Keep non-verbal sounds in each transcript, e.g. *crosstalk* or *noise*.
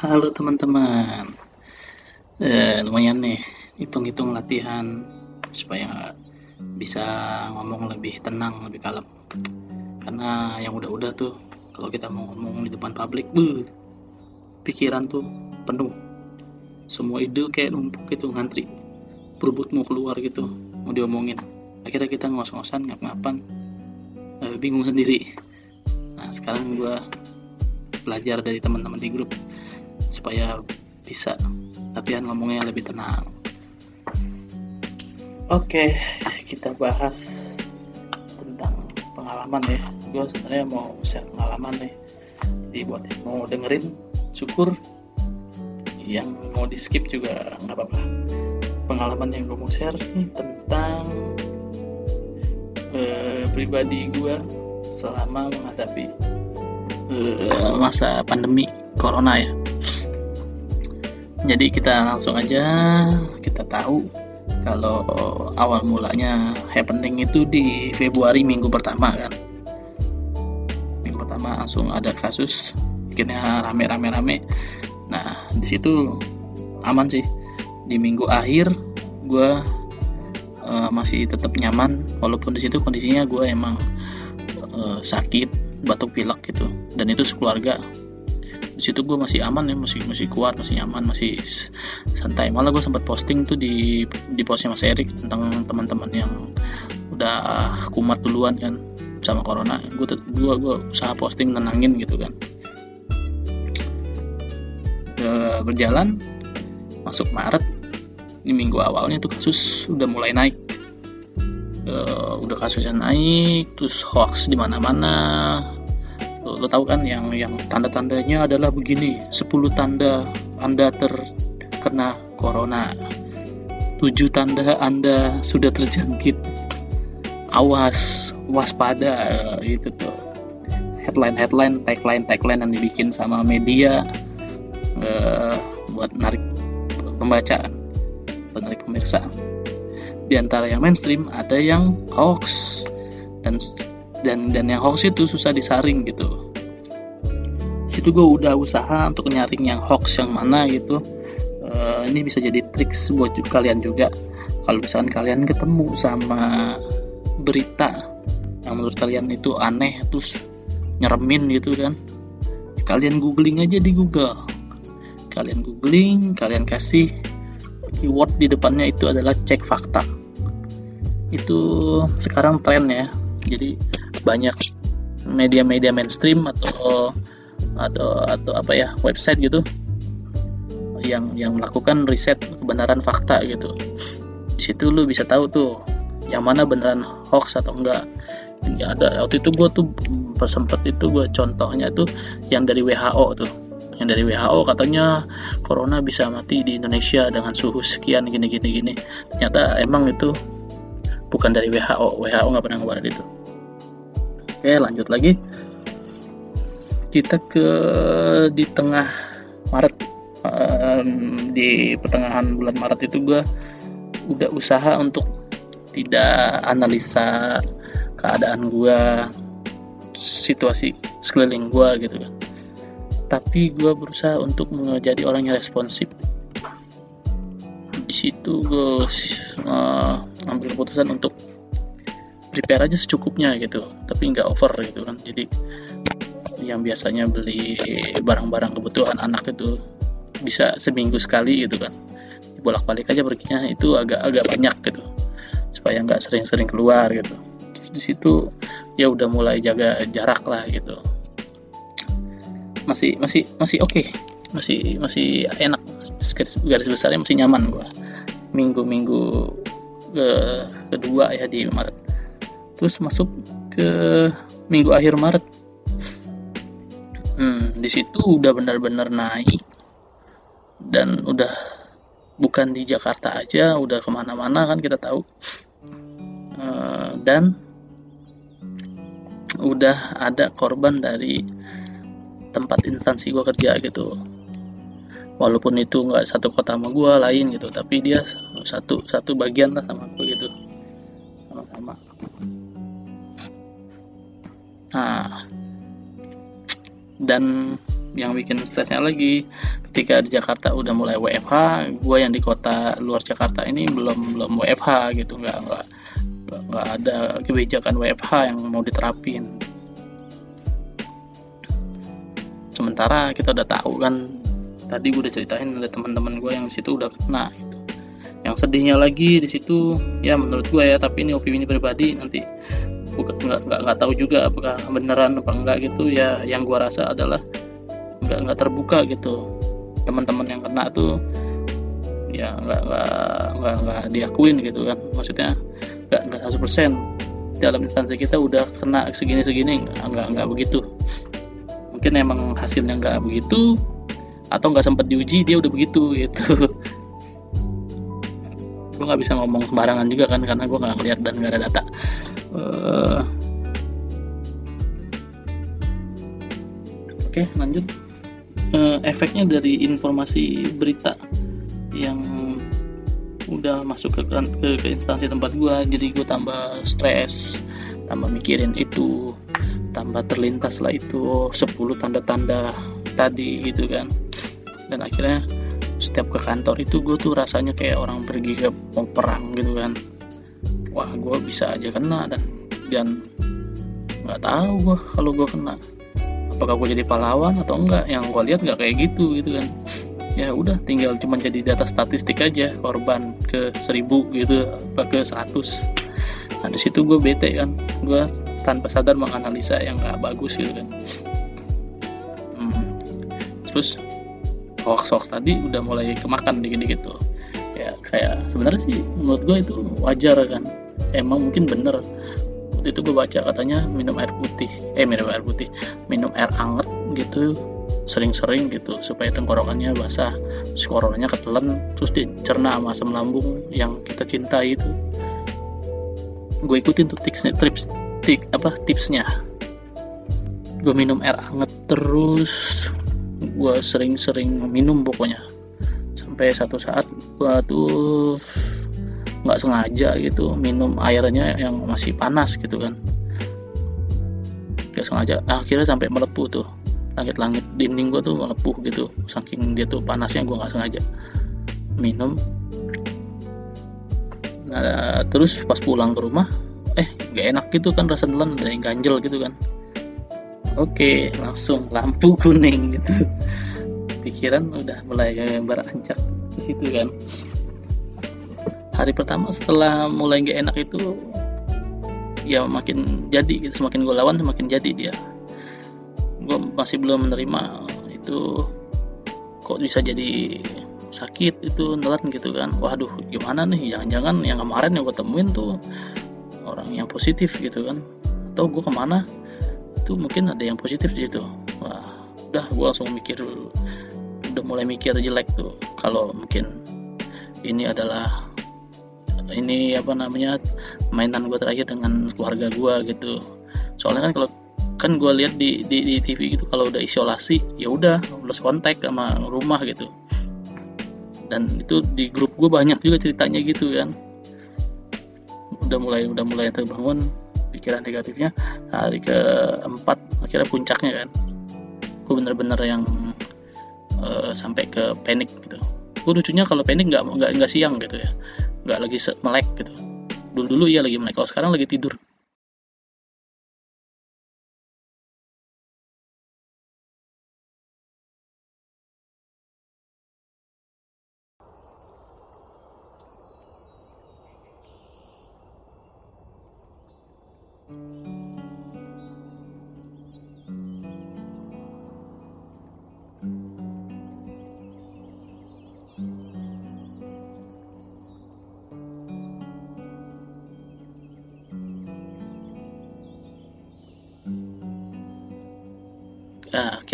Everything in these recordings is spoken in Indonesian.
Halo teman-teman. Eh, lumayan nih, hitung-hitung latihan supaya bisa ngomong lebih tenang, lebih kalem. Karena yang udah-udah tuh, kalau kita mau ngomong di depan publik, buh, pikiran tuh penuh. Semua ide kayak numpuk gitu ngantri. Berebut mau keluar gitu, mau diomongin. Akhirnya kita ngos-ngosan, ngap-ngapan, eh, bingung sendiri. Nah, sekarang gua belajar dari teman-teman di grup supaya bisa latihan ngomongnya lebih tenang. Oke, kita bahas tentang pengalaman ya. Gue sebenarnya mau share pengalaman nih. Jadi buat yang mau dengerin, syukur. Yang mau di skip juga nggak apa-apa. Pengalaman yang gue mau share nih tentang eh, pribadi gue selama menghadapi eh, masa pandemi corona ya jadi kita langsung aja kita tahu kalau awal mulanya happening itu di Februari minggu pertama kan? Minggu pertama langsung ada kasus akhirnya rame-rame-rame nah di situ aman sih. Di minggu akhir gue uh, masih tetap nyaman. Walaupun di situ kondisinya gue emang uh, sakit batuk pilek gitu. Dan itu sekeluarga di situ gue masih aman ya masih masih kuat masih nyaman masih santai. Malah gue sempat posting tuh di di postnya Mas Erik tentang teman-teman yang udah kumat duluan kan sama corona. Gue gue gue usaha posting tenangin gitu kan. E, berjalan masuk Maret ini minggu awalnya tuh kasus udah mulai naik. E, udah kasusnya naik terus hoax di mana-mana. lo, lo tahu kan yang yang tanda-tandanya adalah begini 10 tanda Anda terkena corona. 7 tanda Anda sudah terjangkit. Awas waspada gitu tuh. Headline headline tagline tagline yang dibikin sama media uh, buat narik pembaca buat pemirsa. Di antara yang mainstream ada yang hoax dan dan dan yang hoax itu susah disaring gitu. Situ gue udah usaha untuk nyaring yang hoax yang mana gitu. Uh, ini bisa jadi trik buat kalian juga. Kalau misalkan kalian ketemu sama berita yang menurut kalian itu aneh terus nyeremin gitu kan kalian googling aja di Google. Kalian googling kalian kasih keyword di depannya itu adalah cek fakta. Itu sekarang tren ya. Jadi banyak media-media mainstream atau atau atau apa ya website gitu yang yang melakukan riset kebenaran fakta gitu. Di situ lu bisa tahu tuh yang mana beneran hoax atau enggak. Ya ada waktu itu gue tuh sempat itu gue contohnya tuh yang dari WHO tuh. Yang dari WHO katanya corona bisa mati di Indonesia dengan suhu sekian gini gini gini. Ternyata emang itu bukan dari WHO WHO nggak pernah ngeluarin itu Oke, lanjut lagi. Kita ke di tengah Maret. Um, di pertengahan bulan Maret itu gue udah usaha untuk tidak analisa keadaan gue situasi sekeliling gue gitu kan. Tapi gue berusaha untuk menjadi orang yang responsif. Di situ gue uh, ambil keputusan untuk prepare aja secukupnya gitu tapi nggak over gitu kan. Jadi yang biasanya beli barang-barang kebutuhan anak itu bisa seminggu sekali gitu kan. Bolak-balik aja perginya itu agak-agak banyak gitu supaya nggak sering-sering keluar gitu. Terus di situ ya udah mulai jaga jarak lah gitu. Masih masih masih oke. Okay. masih masih enak. Garis, garis besarnya masih nyaman gua. Minggu-minggu ke kedua ya di Maret terus masuk ke minggu akhir Maret. Hmm, di situ udah benar-benar naik dan udah bukan di Jakarta aja udah ke mana-mana kan kita tahu. Uh, dan udah ada korban dari tempat instansi gue kerja gitu. Walaupun itu nggak satu kota sama gue lain gitu tapi dia satu satu bagian lah sama gue gitu. Sama-sama Nah, dan yang bikin stresnya lagi ketika di Jakarta udah mulai WFH gue yang di kota luar Jakarta ini belum belum WFH gitu nggak nggak nggak ada kebijakan WFH yang mau diterapin sementara kita udah tahu kan tadi gue udah ceritain ada teman-teman gue yang di situ udah kena gitu. yang sedihnya lagi di situ ya menurut gue ya tapi ini opini pribadi nanti nggak nggak nggak tahu juga apakah beneran apa enggak gitu. Ya yang gue rasa adalah nggak nggak terbuka gitu. Teman-teman yang kena tuh ya nggak nggak nggak nggak diakuin gitu kan. Maksudnya nggak nggak satu persen. Dalam instansi kita udah kena segini segini nggak nggak begitu. Mungkin emang hasilnya nggak begitu atau nggak sempat diuji dia udah begitu gitu. *laughs* Gue nggak bisa ngomong sembarangan juga kan karena gue nggak ngeliat dan nggak ada data uh, oke okay, lanjut. Uh, efeknya dari informasi berita yang udah masuk ke ke, ke instansi tempat gue jadi gue tambah stres tambah mikirin itu tambah terlintas lah itu 10 tanda-tanda tadi gitu kan. Dan akhirnya setiap ke kantor itu gue tuh rasanya kayak orang pergi ke perang gitu kan wah gue bisa aja kena dan dan nggak tahu gue kalau gue kena. Apakah gue jadi pahlawan atau enggak? Yang gue lihat nggak kayak gitu gitu kan. Ya udah tinggal cuma jadi data statistik aja korban ke seribu gitu apa ke seratus. Nah di situ gue bete kan. Gue tanpa sadar menganalisa yang nggak bagus gitu kan. Hmm. terus hoax hoax tadi udah mulai kemakan dikit-dikit tuh. ya kayak sebenarnya sih menurut gue itu wajar kan. Emang mungkin bener. Waktu itu gue baca katanya minum air putih. Eh minum air putih. Minum air anget gitu sering-sering gitu supaya tenggorokannya basah. Terus ketelan terus dicerna sama asam lambung yang kita cintai itu. Gue ikutin tuh tipsnya tips tip, apa tipsnya. Gue minum air anget terus gue sering-sering minum pokoknya. Sampai satu saat gua tuh nggak sengaja gitu minum airnya yang masih panas gitu kan. Nggak sengaja. Akhirnya sampai melepuh tuh. Langit-langit dinding gua tuh melepuh gitu. Saking dia tuh panasnya gua nggak sengaja minum. Nah terus pas pulang ke rumah eh nggak enak gitu kan rasa telan ada yang ganjel gitu kan. Oke langsung lampu kuning gitu. Pikiran udah mulai beranjak di situ kan. Hari pertama setelah mulai gak enak itu ya makin jadi gitu semakin gue lawan semakin jadi dia. Gue masih belum menerima itu kok bisa jadi sakit itu nelan gitu kan. Waduh gimana nih? Jangan-jangan yang kemarin yang gue temuin tuh orang yang positif gitu kan. Atau gue ke mana? Itu mungkin ada yang positif di situ. Wah udah gue langsung mikir udah mulai mikir jelek tuh. Kalau mungkin ini adalah ini apa namanya mainan gue terakhir dengan keluarga gue gitu. Soalnya kan kalau kan gue lihat di, di di TV gitu kalau udah isolasi ya udah lost kontak sama rumah gitu. Dan itu di grup gue banyak juga ceritanya gitu kan. Udah mulai udah mulai terbangun pikiran negatifnya. Hari keempat akhirnya puncaknya kan. Gue bener-bener yang uh, sampai ke panik gitu. Gue lucunya kalau panik nggak nggak nggak siang gitu ya. Nggak lagi melek gitu. Dulu dulu iya lagi melek kalau sekarang lagi tidur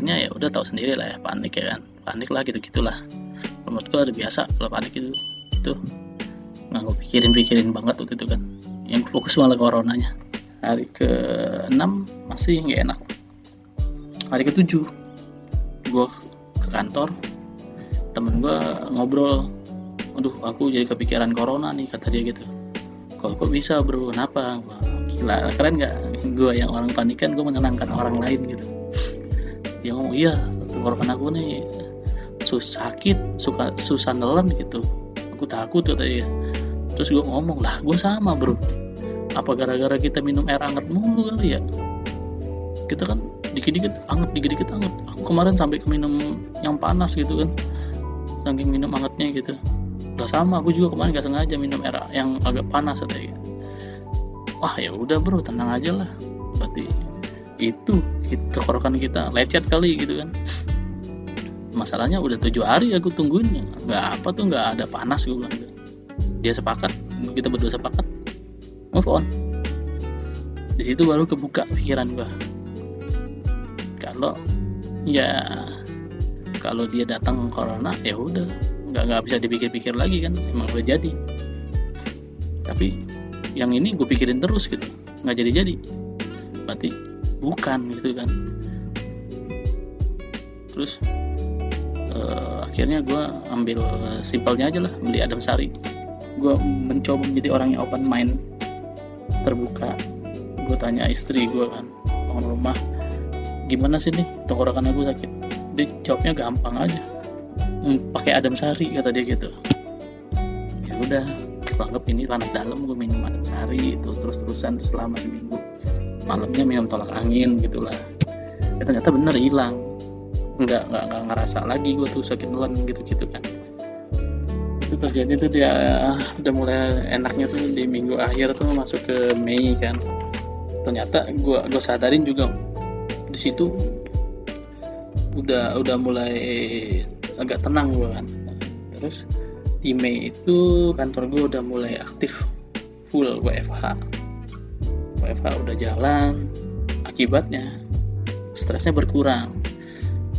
akhirnya ya udah tahu sendiri lah ya panik ya kan. Panik lah gitu gitulah menurut gua udah biasa kalau panik itu itu nggak gue pikirin pikirin banget waktu itu kan. Yang fokus malah coronanya. Hari ke 6 masih nggak enak. Hari ke 7 gue ke kantor. Temen gue ngobrol aduh aku jadi kepikiran corona nih kata dia gitu. Kok kok bisa bro? Kenapa? Gila keren nggak? Gue yang orang panik kan gue menenangkan orang lain gitu dia ngomong iya tenggorokan aku nih susah sakit suka susah nelen gitu. Aku takut kata dia. Terus gue ngomong lah gue sama bro. Apa gara-gara kita minum air hangat mulu kali ya? Kita kan dikit-dikit hangat dikit-dikit hangat aku kemarin sampai ke minum yang panas gitu kan. Saking minum hangatnya gitu. Udah sama aku juga kemarin gak sengaja minum air yang agak panas katanya wah ya udah bro tenang aja lah. Berarti itu kita korokan kita lecet kali gitu kan. Masalahnya udah tujuh hari aku tungguin nggak apa tuh nggak ada panas gue bilang dia sepakat kita berdua sepakat. Move on. Di situ baru kebuka pikiran gue kalau ya kalau dia datang corona ya udah. Nggak nggak bisa dipikir-pikir lagi kan emang udah jadi. Tapi yang ini gue pikirin terus gitu. Nggak jadi-jadi. Berarti bukan gitu kan. Terus uh, akhirnya gue ambil simpelnya aja lah beli Adam Sari. Gue mencoba menjadi orang yang open mind terbuka. Gue tanya istri gue kan bangun rumah gimana sih nih? Tenggorokan aku sakit. Dia jawabnya gampang aja. Hmm, pakai Adam Sari kata dia gitu. Ya udah anggap ini panas dalam gue minum Adam Sari itu terus terusan terus selama seminggu malamnya minum tolak angin gitulah. Ya, ternyata bener hilang. Nggak nggak nggak ngerasa lagi gue tuh sakit nelan gitu gitu kan. Itu terjadi tuh dia udah mulai enaknya tuh di minggu akhir tuh masuk ke Mei kan. Ternyata gue gue sadarin juga di situ udah udah mulai agak tenang gue kan. Terus di Mei itu kantor gue udah mulai aktif full WFH WFH udah jalan akibatnya stresnya berkurang.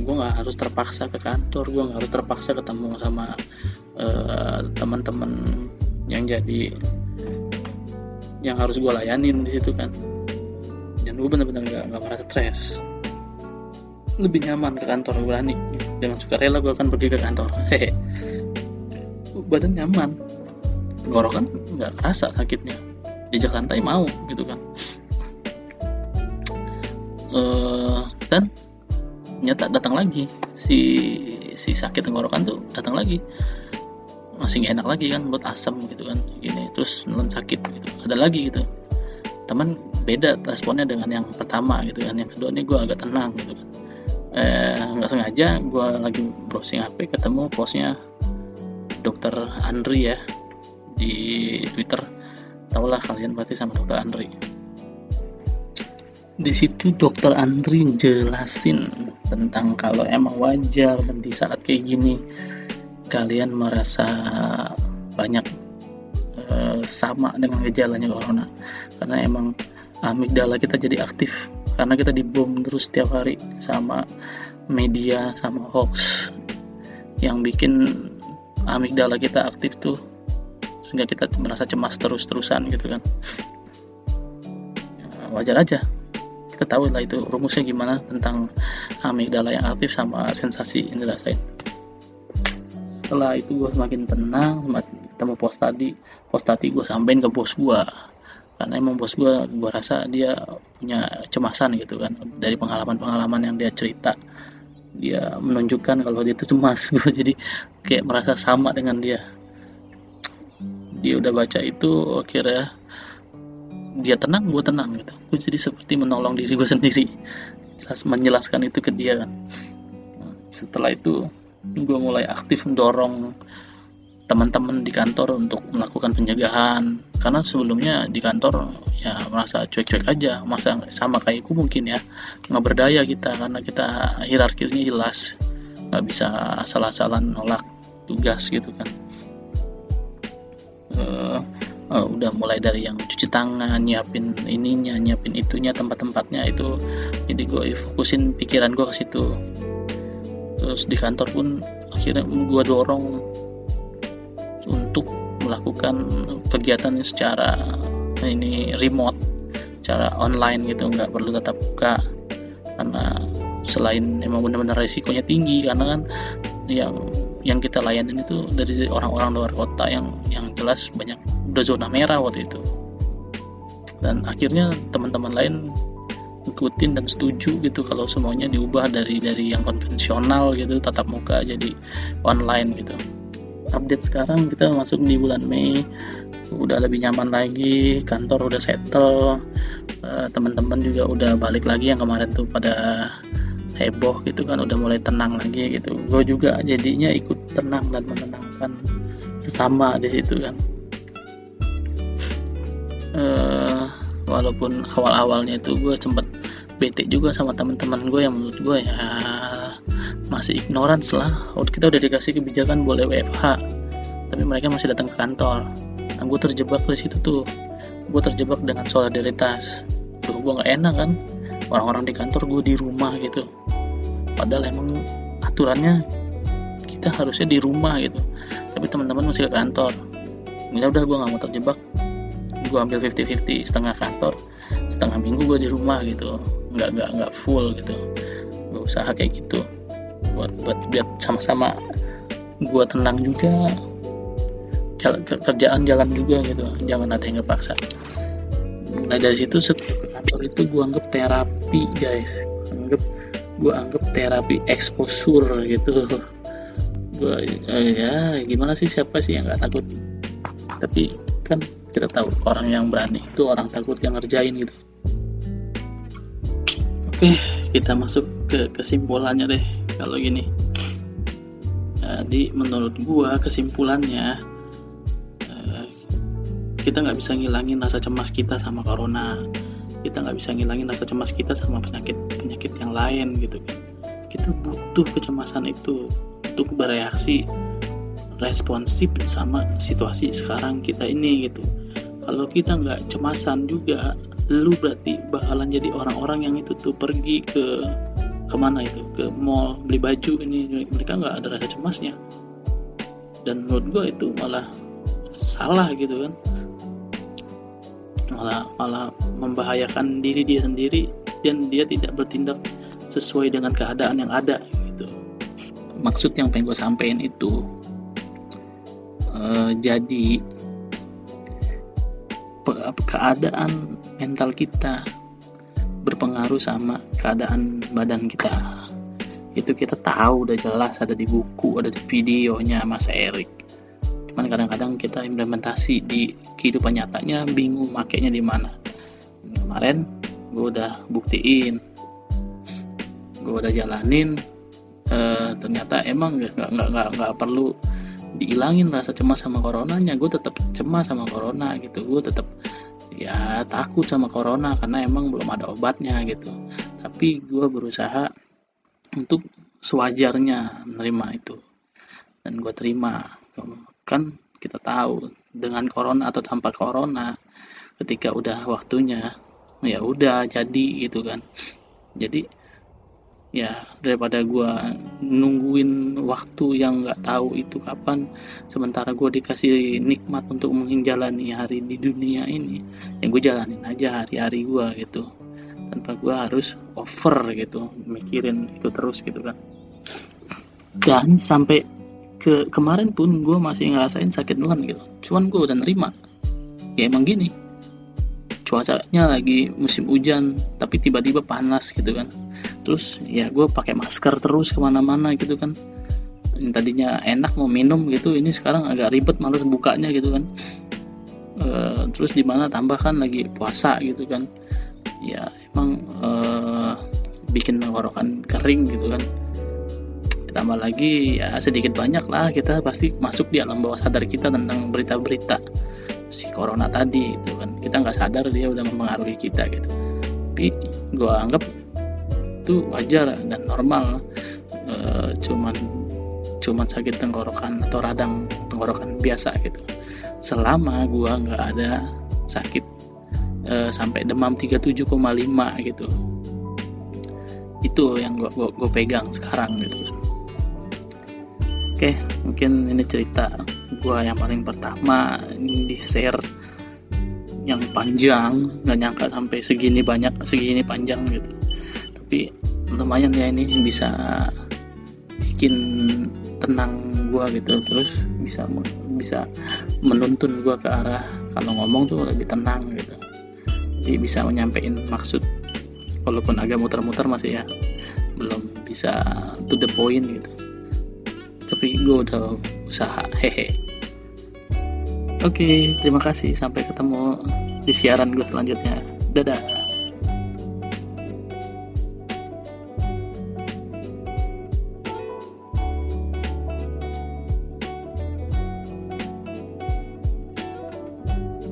Gue nggak harus terpaksa ke kantor gue nggak harus terpaksa ketemu sama uh, teman-teman yang jadi yang harus gue layanin di situ kan. Dan gue bener-bener nggak nggak merasa stres. Lebih nyaman ke kantor berani dengan sukarela gue akan pergi ke kantor. Hehe. Badan nyaman. Tenggorokan nggak kerasa sakitnya jejak santai mau gitu kan. Uh, dan nyata datang lagi. Si si sakit tenggorokan tuh datang lagi. Masih gak enak lagi kan buat asam gitu kan. Gini terus nelen sakit gitu. Ada lagi gitu. Teman beda responnya dengan yang pertama gitu kan. Yang kedua ini gue agak tenang gitu kan. Eh nggak sengaja gue lagi browsing HP ketemu postnya dokter Andri ya di Twitter tahulah kalian berarti sama dokter Andri. Di situ dokter Andri jelasin tentang kalau emang wajar di saat kayak gini kalian merasa banyak e, sama dengan gejalanya corona. Karena emang amigdala kita jadi aktif karena kita dibom terus setiap hari sama media sama hoax. Yang bikin amigdala kita aktif tuh sehingga kita merasa cemas terus-terusan gitu kan. Ya, wajar aja. Kita tahu lah itu rumusnya gimana tentang amigdala yang aktif sama sensasi yang dirasain setelah itu gue semakin tenang ketemu pos tadi. Pos tadi gue sampein ke bos gue karena emang bos gue gue rasa dia punya cemasan gitu kan. Dari pengalaman-pengalaman yang dia cerita dia menunjukkan kalau dia itu cemas. Gue *laughs* jadi kayak merasa sama dengan dia dia udah baca itu akhirnya dia tenang gue tenang gitu. Gue jadi seperti menolong diri gue *laughs* sendiri. Jelas menjelaskan itu ke dia kan. Setelah itu gue mulai aktif mendorong teman-teman di kantor untuk melakukan penjagaan. Karena sebelumnya di kantor ya merasa cuek-cuek aja. Masa sama kayak aku mungkin ya. Nggak berdaya kita karena kita hierarkinya jelas. Nggak bisa salah-salah nolak tugas gitu kan uh, udah mulai dari yang cuci tangan nyiapin ininya nyiapin itunya tempat-tempatnya itu jadi gue fokusin pikiran gue ke situ. Terus di kantor pun akhirnya gue dorong untuk melakukan kegiatan secara ini remote secara online gitu nggak perlu tetap buka. Karena selain emang benar-benar resikonya tinggi karena kan yang yang kita layanin itu dari orang-orang luar kota yang yang jelas banyak udah zona merah waktu itu. Dan akhirnya teman-teman lain ikutin dan setuju gitu kalau semuanya diubah dari dari yang konvensional gitu tatap muka jadi online gitu. Update sekarang kita masuk di bulan Mei udah lebih nyaman lagi kantor udah settle uh, teman-teman juga udah balik lagi yang kemarin tuh pada heboh gitu kan udah mulai tenang lagi gitu. Gue juga jadinya ikut tenang dan menenangkan sesama di situ kan. Uh, walaupun awal-awalnya itu gue sempet bete juga sama teman-teman gue yang menurut gue ya masih ignorance lah. Kita udah dikasih kebijakan boleh WFH tapi mereka masih datang ke kantor. Nah, gue terjebak di situ tuh. Gue terjebak dengan solidaritas. Tuh gue nggak enak kan orang-orang di kantor gue di rumah gitu. Padahal emang aturannya kita harusnya di rumah gitu. Tapi teman-teman masih ke kantor. Ya udah gue nggak mau terjebak. Gue ambil 50-50 setengah kantor setengah minggu gue di rumah gitu. Nggak nggak nggak full gitu. Gue usaha kayak gitu buat buat biar sama-sama gue tenang juga. Kerjaan jalan juga gitu. Jangan ada yang ngepaksa nah dari situ setiap itu gue anggap terapi guys. Anggap gue anggap terapi exposure gitu. Gue ya gimana sih siapa sih yang nggak takut? Tapi kan kita tahu orang yang berani itu orang takut yang ngerjain gitu. Oke kita masuk ke kesimpulannya deh kalau gini. Jadi menurut gua kesimpulannya eh, kita nggak bisa ngilangin rasa cemas kita sama corona. Kita nggak bisa ngilangin rasa cemas kita sama penyakit penyakit yang lain gitu kan. Kita butuh kecemasan itu untuk bereaksi responsif sama situasi sekarang kita ini gitu. Kalau kita nggak cemasan juga lu berarti bakalan jadi orang-orang yang itu tuh pergi ke ke mana itu? Ke mall beli baju ini. Mereka nggak ada rasa cemasnya. Dan menurut gue itu malah salah gitu kan malah malah membahayakan diri dia sendiri dan dia tidak bertindak sesuai dengan keadaan yang ada gitu. Maksud yang pengen gue sampaikan itu uh, jadi keadaan mental kita berpengaruh sama keadaan badan kita. Itu kita tahu udah jelas ada di buku ada di videonya Mas Erik cuman kadang-kadang kita implementasi di kehidupan nyatanya bingung makainya di mana. Kemarin gue udah buktiin gue udah jalanin e, ternyata emang nggak nggak nggak nggak perlu dihilangin rasa cemas sama coronanya. Gue tetap cemas sama corona gitu. Gue tetap ya takut sama corona karena emang belum ada obatnya gitu. Tapi gue berusaha untuk sewajarnya menerima itu. Dan gue terima kan kita tahu dengan corona atau tanpa corona ketika udah waktunya ya udah jadi gitu kan. Jadi ya daripada gue nungguin waktu yang nggak tahu itu kapan sementara gue dikasih nikmat untuk menjalani hari di dunia ini ya gue jalanin aja hari-hari gue gitu. Tanpa gue harus over gitu mikirin itu terus gitu kan. Dan sampai ke kemarin pun gue masih ngerasain sakit nelan gitu. Cuman gue udah nerima. Ya emang gini. Cuacanya lagi musim hujan tapi tiba-tiba panas gitu kan. Terus ya gue pakai masker terus ke mana-mana gitu kan. Yang tadinya enak mau minum gitu ini sekarang agak ribet males bukanya gitu kan. E, terus di mana tambahkan lagi puasa gitu kan. Ya emang e, bikin tenggorokan kering gitu kan ditambah lagi ya sedikit banyak lah kita pasti masuk di alam bawah sadar kita tentang berita-berita si corona tadi itu kan. Kita nggak sadar dia udah mempengaruhi kita gitu. Tapi gue anggap itu wajar dan normal e, cuman cuman sakit tenggorokan atau radang tenggorokan biasa gitu. Selama gua nggak ada sakit e, sampai demam 37,5 gitu. Itu yang gua pegang sekarang gitu oke mungkin ini cerita gua yang paling pertama. Di share yang panjang nggak nyangka sampai segini banyak segini panjang gitu. Tapi lumayan ya ini bisa bikin tenang gue gitu. Terus bisa bisa menuntun gue ke arah kalau ngomong tuh lebih tenang gitu. Jadi bisa menyampaikan maksud walaupun agak muter-muter masih ya. Belum bisa to the point gitu tapi gue udah usaha. Hehe. Oke terima kasih. Sampai ketemu di siaran gue selanjutnya. Dadah